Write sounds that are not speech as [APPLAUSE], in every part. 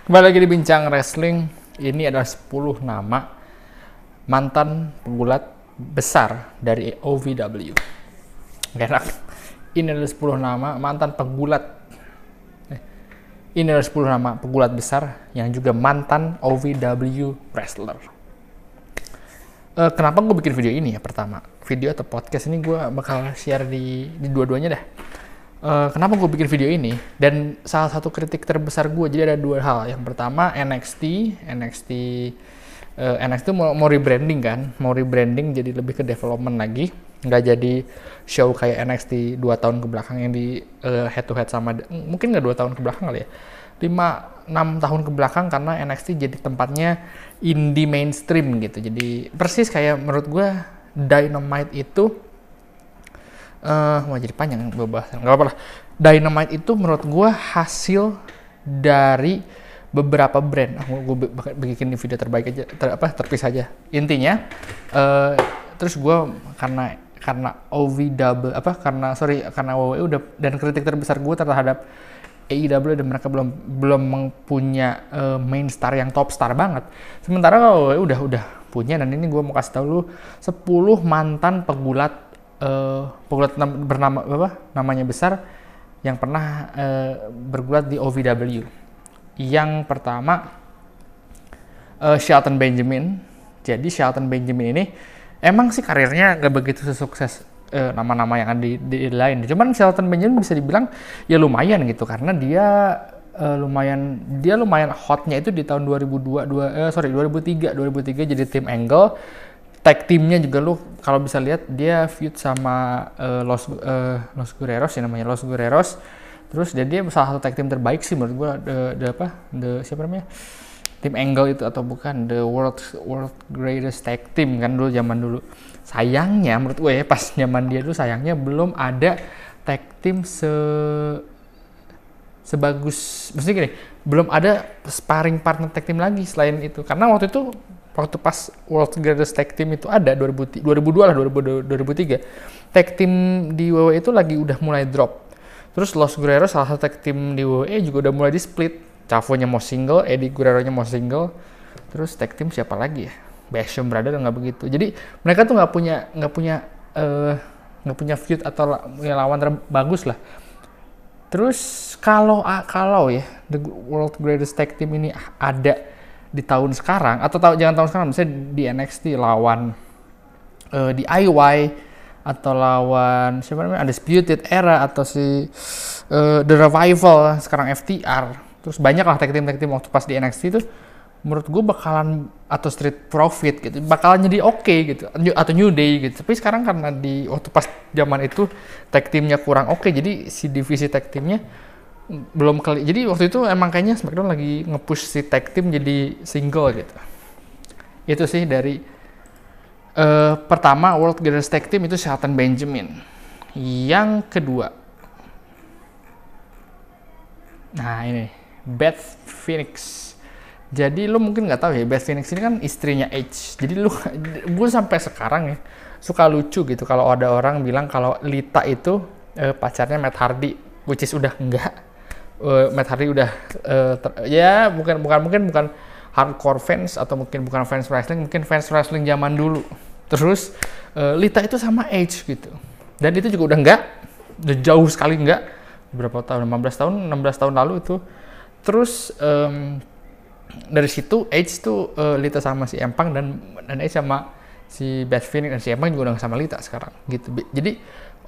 Kembali lagi di Bincang Wrestling. Ini adalah 10 nama mantan pegulat besar dari OVW. Gak enak. Ini adalah 10 nama mantan pegulat. Eh, Ini adalah 10 nama pegulat besar yang juga mantan OVW wrestler. Eh, kenapa gue bikin video ini ya pertama? Video atau podcast ini gue bakal share di, di dua-duanya dah. Eh, kenapa gue bikin video ini? Dan salah satu kritik terbesar gue, jadi ada dua hal. Yang pertama NXT, NXT, eh, NXT mau, mau rebranding kan, mau rebranding jadi lebih ke development lagi, nggak jadi show kayak NXT dua tahun ke belakang yang di head to head sama, mungkin nggak dua tahun ke belakang kali ya, lima enam tahun ke belakang karena NXT jadi tempatnya indie mainstream gitu. Jadi persis kayak menurut gue Dynamite itu eh mau jadi panjang gue bahas nggak apa-apa lah. Dynamite itu menurut gue hasil dari beberapa brand. Aku gue bikin video terbaik aja ter, apa terpisah aja. Intinya eh terus gue karena karena OV double apa karena sorry karena WWE udah dan kritik terbesar gue terhadap AEW dan mereka belum belum punya eh, main star yang top star banget. Sementara kalau WWE udah udah punya dan ini gue mau kasih tahu lu 10 mantan pegulat eh, pegulat nam- bernama apa namanya besar yang pernah eh, bergulat di OVW. Yang pertama eh, Shelton Benjamin. Jadi Shelton Benjamin ini emang sih karirnya nggak begitu sukses eh, nama-nama yang ada di, di lain. Cuman Shelton Benjamin bisa dibilang ya lumayan gitu karena dia eh, lumayan dia lumayan hotnya itu di tahun 2002 dua, eh, sorry 2003 2003 jadi tim Angle tag timnya juga lu kalau bisa lihat dia feud sama eh, Los eh, Los Guerreros ya namanya Los Guerreros. Terus dan dia salah satu tag team terbaik sih menurut gua the, the apa the siapa namanya? Tim Angle itu atau bukan the world world greatest tag team kan dulu zaman dulu. Sayangnya menurut gue ya pas zaman dia dulu sayangnya belum ada tag team se sebagus maksudnya gini belum ada sparring partner tag team lagi selain itu. Karena waktu itu waktu pas World Greatest Tag Team itu ada 2000, 2002 lah 2000, 2003 tag team di WWE itu lagi udah mulai drop. Terus Los Guerreros salah satu tag team di WWE juga udah mulai di split Chavo-nya mau single, Eddie Guerrero-nya mau single. Terus tag team siapa lagi ya? Basham Brother nggak begitu. Jadi mereka tuh nggak punya nggak punya eh, nggak punya feud atau punya lawan terbagus lah. Terus kalau kalau ya the World Greatest Tag Team ini ada di tahun sekarang atau tahu jangan tahun sekarang misalnya di NXT lawan eh, di IY atau lawan siapa namanya Undisputed Era atau si eh, The Revival sekarang FTR terus banyak lah tag team tag team waktu pas di NXT itu menurut gue bakalan atau Street Profit gitu bakalan jadi oke gitu New- atau New Day gitu. Tapi sekarang karena di waktu pas zaman itu tag teamnya kurang oke jadi si divisi tag teamnya belum kali jadi waktu itu emang kayaknya SmackDown lagi nge-push si tag team jadi single gitu. Itu sih dari eh, pertama World Greatest Tag Team itu Shelton Benjamin. Yang kedua nah ini Beth Phoenix. Jadi lu mungkin nggak tahu ya Beth Phoenix ini kan istrinya Edge. Jadi lu [LAUGHS] gue sampai sekarang ya suka lucu gitu kalau ada orang bilang kalau Lita itu eh, pacarnya Matt Hardy which is udah enggak Eh, Matt Hardy udah eh, ter- ya bukan bukan mungkin bukan hardcore fans atau mungkin bukan fans wrestling mungkin fans wrestling zaman dulu. Terus eh, Lita itu sama Edge gitu. Dan itu juga udah enggak udah jauh sekali enggak berapa tahun? 15 tahun? 16 tahun lalu itu. Terus em, dari situ Edge tuh eh, Lita sama si Empang dan dan Edge sama si Beth Phoenix dan si Empang juga udah sama Lita sekarang gitu. Jadi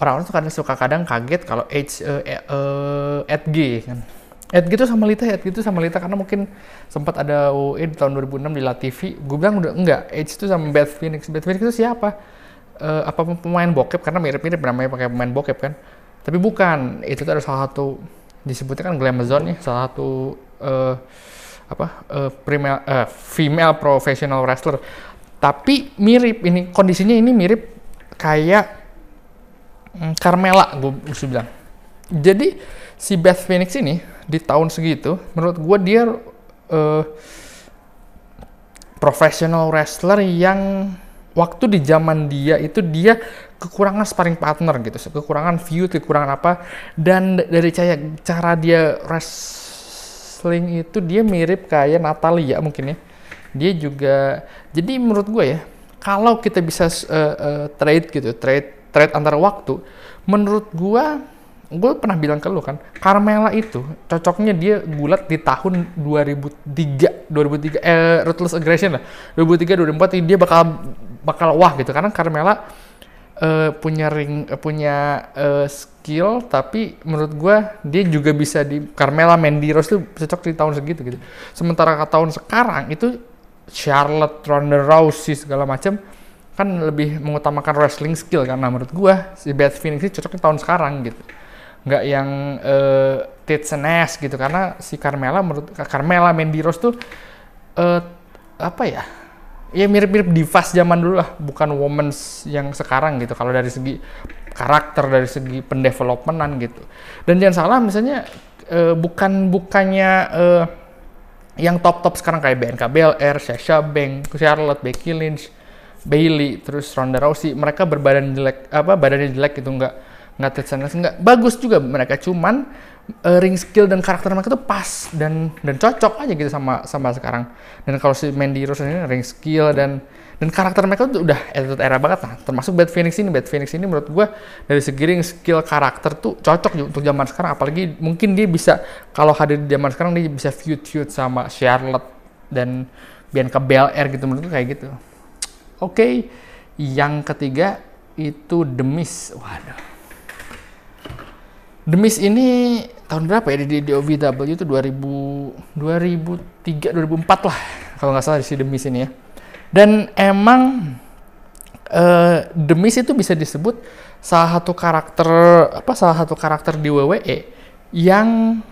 orang-orang tuh kadang suka kadang kaget kalau Edge eh, eh, eh, Edge kan. Edge tuh sama Lita Edge tuh sama Lita karena mungkin sempat ada OE di tahun 2006 di La TV gue bilang udah enggak Edge tuh sama Beth Phoenix. Beth Phoenix itu siapa? Eh, apa pemain bokep? Karena mirip-mirip namanya pakai pemain bokep kan. Tapi bukan itu tuh ada salah satu disebutnya kan Glamazon ya salah satu eh, apa eh, female, eh, female professional wrestler. Tapi mirip ini kondisinya ini mirip kayak Carmela gue bisa bilang jadi si Beth Phoenix ini di tahun segitu menurut gue dia eh, professional wrestler yang waktu di zaman dia itu dia kekurangan sparring partner gitu, kekurangan view, kekurangan apa, dan dari cara cara dia wrestling itu dia mirip kayak Natalia mungkin ya. Dia juga jadi menurut gue ya, kalau kita bisa uh, uh, trade gitu, trade trade antar waktu, menurut gue gue pernah bilang ke lu kan, Carmela itu cocoknya dia gulat di tahun 2003, 2003 eh Ruthless Aggression lah. 2003 2004 dia bakal bakal wah gitu karena Carmela uh, punya ring uh, punya uh, skill tapi menurut gue dia juga bisa di Carmela Mandy Rose tuh cocok di tahun segitu gitu. Sementara ke tahun sekarang itu Charlotte Ronda Rousey segala macam kan lebih mengutamakan wrestling skill karena menurut gue si Beth Phoenix ini cocok di tahun sekarang gitu. Nggak yang uh, tits and ass gitu. Karena si Carmela menurut Carmela Mandy Rose tuh uh, apa ya? Ya mirip-mirip divas zaman dulu lah. Bukan women's yang sekarang gitu. Kalau dari segi karakter dari segi pendevelopmentan gitu. Dan jangan salah misalnya uh, bukan bukannya uh, yang top top sekarang kayak BNK BLR, Sasha Banks, Charlotte, Becky Lynch, Bailey, terus Ronda Rousey mereka berbadan jelek apa badannya jelek gitu nggak nggak tersendat nggak. Bagus juga mereka cuman uh, ring skill dan karakter mereka tuh pas dan dan cocok aja gitu sama sama sekarang. Dan kalau si Mandy Rose ini ring skill dan dan karakter mereka tuh udah era era banget. Nah termasuk Bad Phoenix ini. Bad Phoenix ini menurut gue dari segi ring skill karakter tuh cocok juga untuk zaman sekarang. Apalagi mungkin dia bisa kalau hadir di zaman sekarang dia bisa feud feud sama Charlotte dan Bianca Belair gitu menurut gue kayak gitu oke okay. yang ketiga itu The Miz waduh Demis ini tahun berapa ya di, di OVW itu 2000 2003 2004 lah kalau nggak salah si Demis ini ya. Dan emang uh, Demis itu bisa disebut salah satu karakter apa salah satu karakter di WWE yang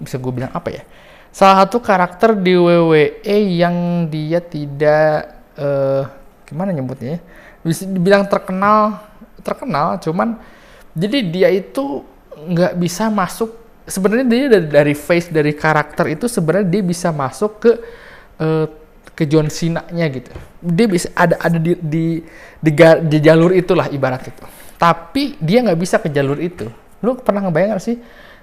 bisa gue bilang apa ya? Salah satu karakter di WWE yang dia tidak uh, gimana nyebutnya ya? Bisa dibilang terkenal terkenal cuman jadi dia itu nggak bisa masuk sebenarnya dia dari, dari face dari karakter itu sebenarnya dia bisa masuk ke uh, ke John Cena-nya gitu. Dia bisa ada ada di di di, di jalur itulah ibarat itu. Tapi dia nggak bisa ke jalur itu. Lu pernah ngebayang gak sih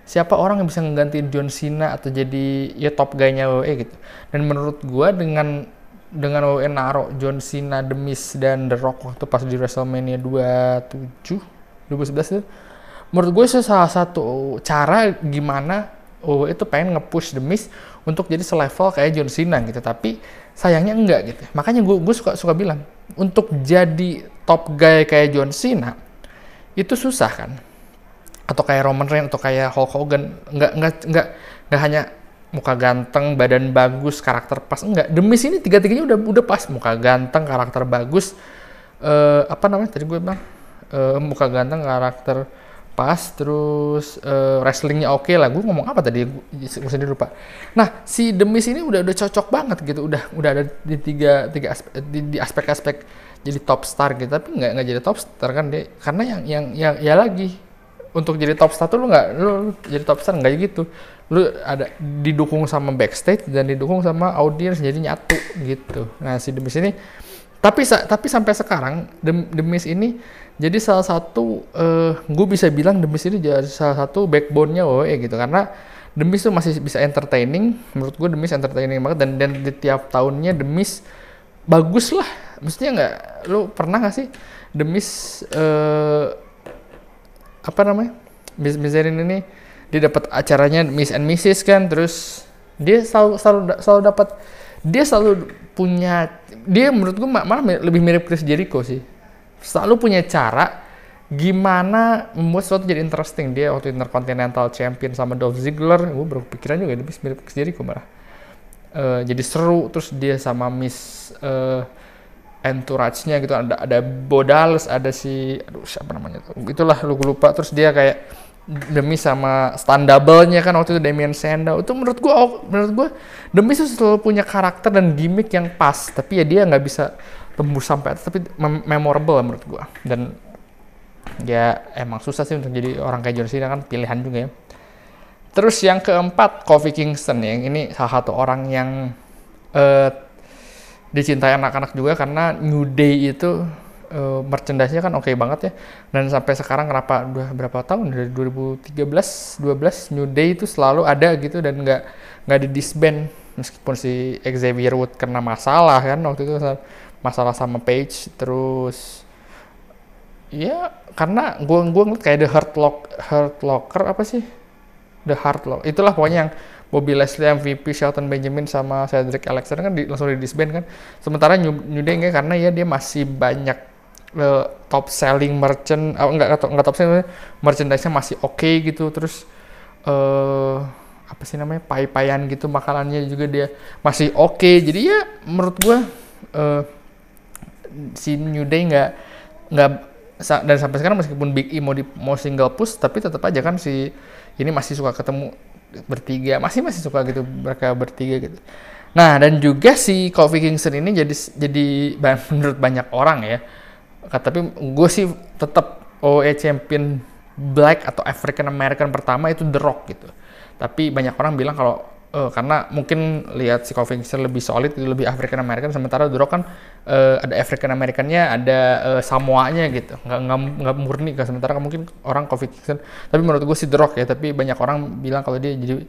siapa orang yang bisa ngegantiin John Cena atau jadi ya top guy-nya WWE gitu. Dan menurut gua dengan dengan WWE naro John Cena, The Miz dan The Rock waktu pas di WrestleMania 27 2011 itu. Menurut gue itu salah satu cara gimana oh itu pengen nge-push The Miz untuk jadi selevel kayak John Cena gitu tapi sayangnya enggak gitu. Makanya gue gue suka suka bilang untuk jadi top guy kayak John Cena itu susah kan? Atau kayak Roman Reigns atau kayak Hulk Hogan enggak enggak enggak enggak hanya muka ganteng badan bagus karakter pas. Enggak The Miz ini tiga tiganya udah udah pas. Muka ganteng karakter bagus. Uh, apa namanya tadi gue bilang? Uh, muka ganteng karakter pas. Terus uh, wrestlingnya oke okay lah. Gue ngomong apa tadi? Gue sendiri lupa. Nah si Demis ini udah udah cocok banget gitu. Udah udah ada di tiga tiga aspek, di, di aspek-aspek jadi top star gitu. Tapi nggak nggak jadi top star kan deh karena yang yang yang ya lagi untuk jadi top star tuh lu nggak lu, jadi top star nggak gitu. Lu ada didukung sama backstage dan didukung sama audiens jadi nyatu gitu. Nah si Demis ini tapi tapi sampai sekarang Demis ini jadi salah satu uh, eh, gue bisa bilang Demis ini jadi salah satu backbone-nya WWE gitu karena Demis tuh masih bisa entertaining menurut gue Demis entertaining banget dan dan di tiap tahunnya Demis bagus lah. Mestinya nggak lu pernah nggak sih Demis uh, apa namanya? Miss Miserin ini dia dapat acaranya Miss and Mrs kan terus dia selalu selalu selalu dapat dia selalu punya dia menurut gue malah lebih mirip Chris Jericho sih. Selalu punya cara gimana membuat sesuatu jadi interesting. Dia waktu Intercontinental Champion sama Dolph Ziggler gue berpikiran juga dia mirip Chris Jericho malah. Uh, jadi seru terus dia sama Miss uh, entourage-nya gitu ada ada Bodals ada si aduh siapa namanya tuh? Itulah lu lupa. Terus dia kayak demi sama stand double-nya kan waktu itu Damien Sandow. Itu menurut gua menurut gua demi itu selalu punya karakter dan gimmick yang pas. Tapi ya dia nggak bisa tembus sampai tapi mem memorable lah menurut gua. Dan ya emang susah sih untuk jadi orang kayak John Cena kan pilihan juga ya. Terus yang keempat Kofi Kingston yang ini salah satu orang yang uh, dicintai anak-anak juga karena New Day itu uh, merchandise-nya kan oke okay banget ya. Dan sampai sekarang kenapa? Udah berapa tahun? Dari 2013 12 New Day itu selalu ada gitu dan nggak nggak di disband. Meskipun si Xavier Wood kena masalah kan waktu itu masalah sama Page terus ya karena gue gue kayak the Hurt Lock Hurt Locker apa sih? The Hurt Lock itulah pokoknya yang Bobby Leslie MVP Shelton Benjamin sama Cedric Alexander kan di, langsung di disband kan sementara New, New Day enggak karena ya dia masih banyak uh, top selling merchant uh, enggak enggak top selling merchandise-nya masih oke okay gitu terus uh, apa sih namanya pai-payan gitu makanannya juga dia masih oke okay. jadi ya menurut gua uh, si New Day nggak nggak dan sampai sekarang meskipun Big E mau di mau single push tapi tetap aja kan si ini masih suka ketemu bertiga. Masih masih suka gitu mereka bertiga gitu. Nah dan juga si Kofi Kingston ini jadi jadi [LAUGHS] menurut banyak orang ya tapi gue sih tetap OE champion black atau African American pertama itu The Rock gitu. Tapi banyak orang bilang kalau uh, karena mungkin lihat si Kofi Kingston lebih solid lebih African American sementara Rock kan uh, ada African Americannya ada uh, Samoanya gitu. Nggak nggak nggak murni kan sementara mungkin orang Kofi Kingston tapi menurut gue si Rock ya tapi banyak orang bilang kalau dia jadi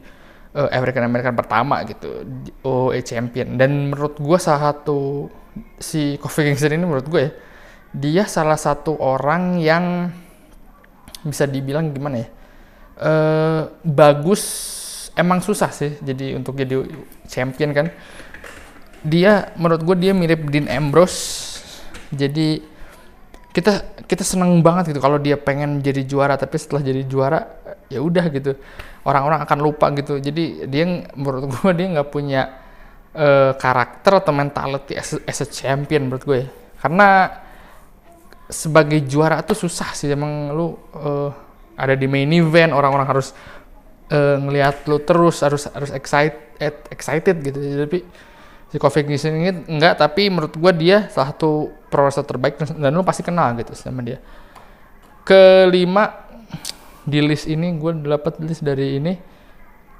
uh, African American pertama gitu OE champion. Dan menurut gue salah satu si Kofi Kingston ini menurut gue ya dia salah satu orang yang bisa dibilang gimana ya uh, bagus emang susah sih jadi untuk jadi champion kan. Dia menurut gue dia mirip Dean Ambrose. Jadi kita kita seneng banget gitu kalau dia pengen jadi juara tapi setelah jadi juara ya udah gitu. Orang-orang akan lupa gitu. Jadi dia menurut gue dia nggak punya uh, karakter atau mentality as, as a champion menurut gue ya. karena sebagai juara tuh susah sih. Emang lu uh, ada di main event orang-orang harus uh, ngelihat lu terus harus harus excited excited gitu. Tapi si Kingston ini enggak tapi menurut gue dia salah satu pro wrestler terbaik dan lu pasti kenal gitu sama dia. Kelima di list ini gue dapat list dari ini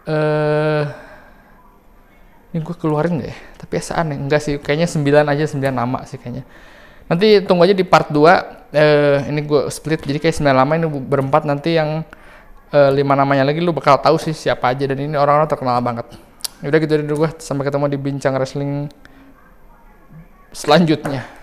eh uh, ini gue keluarin gak ya? Tapi asaan nih enggak sih kayaknya 9 aja 9 nama sih kayaknya. Nanti tunggu aja di part 2 eh ini gue split jadi kayak 9 nama ini berempat nanti yang uh, lima namanya lagi lu bakal tahu sih siapa aja dan ini orang-orang terkenal banget. Udah gitu dari gue sampai ketemu di bincang wrestling selanjutnya.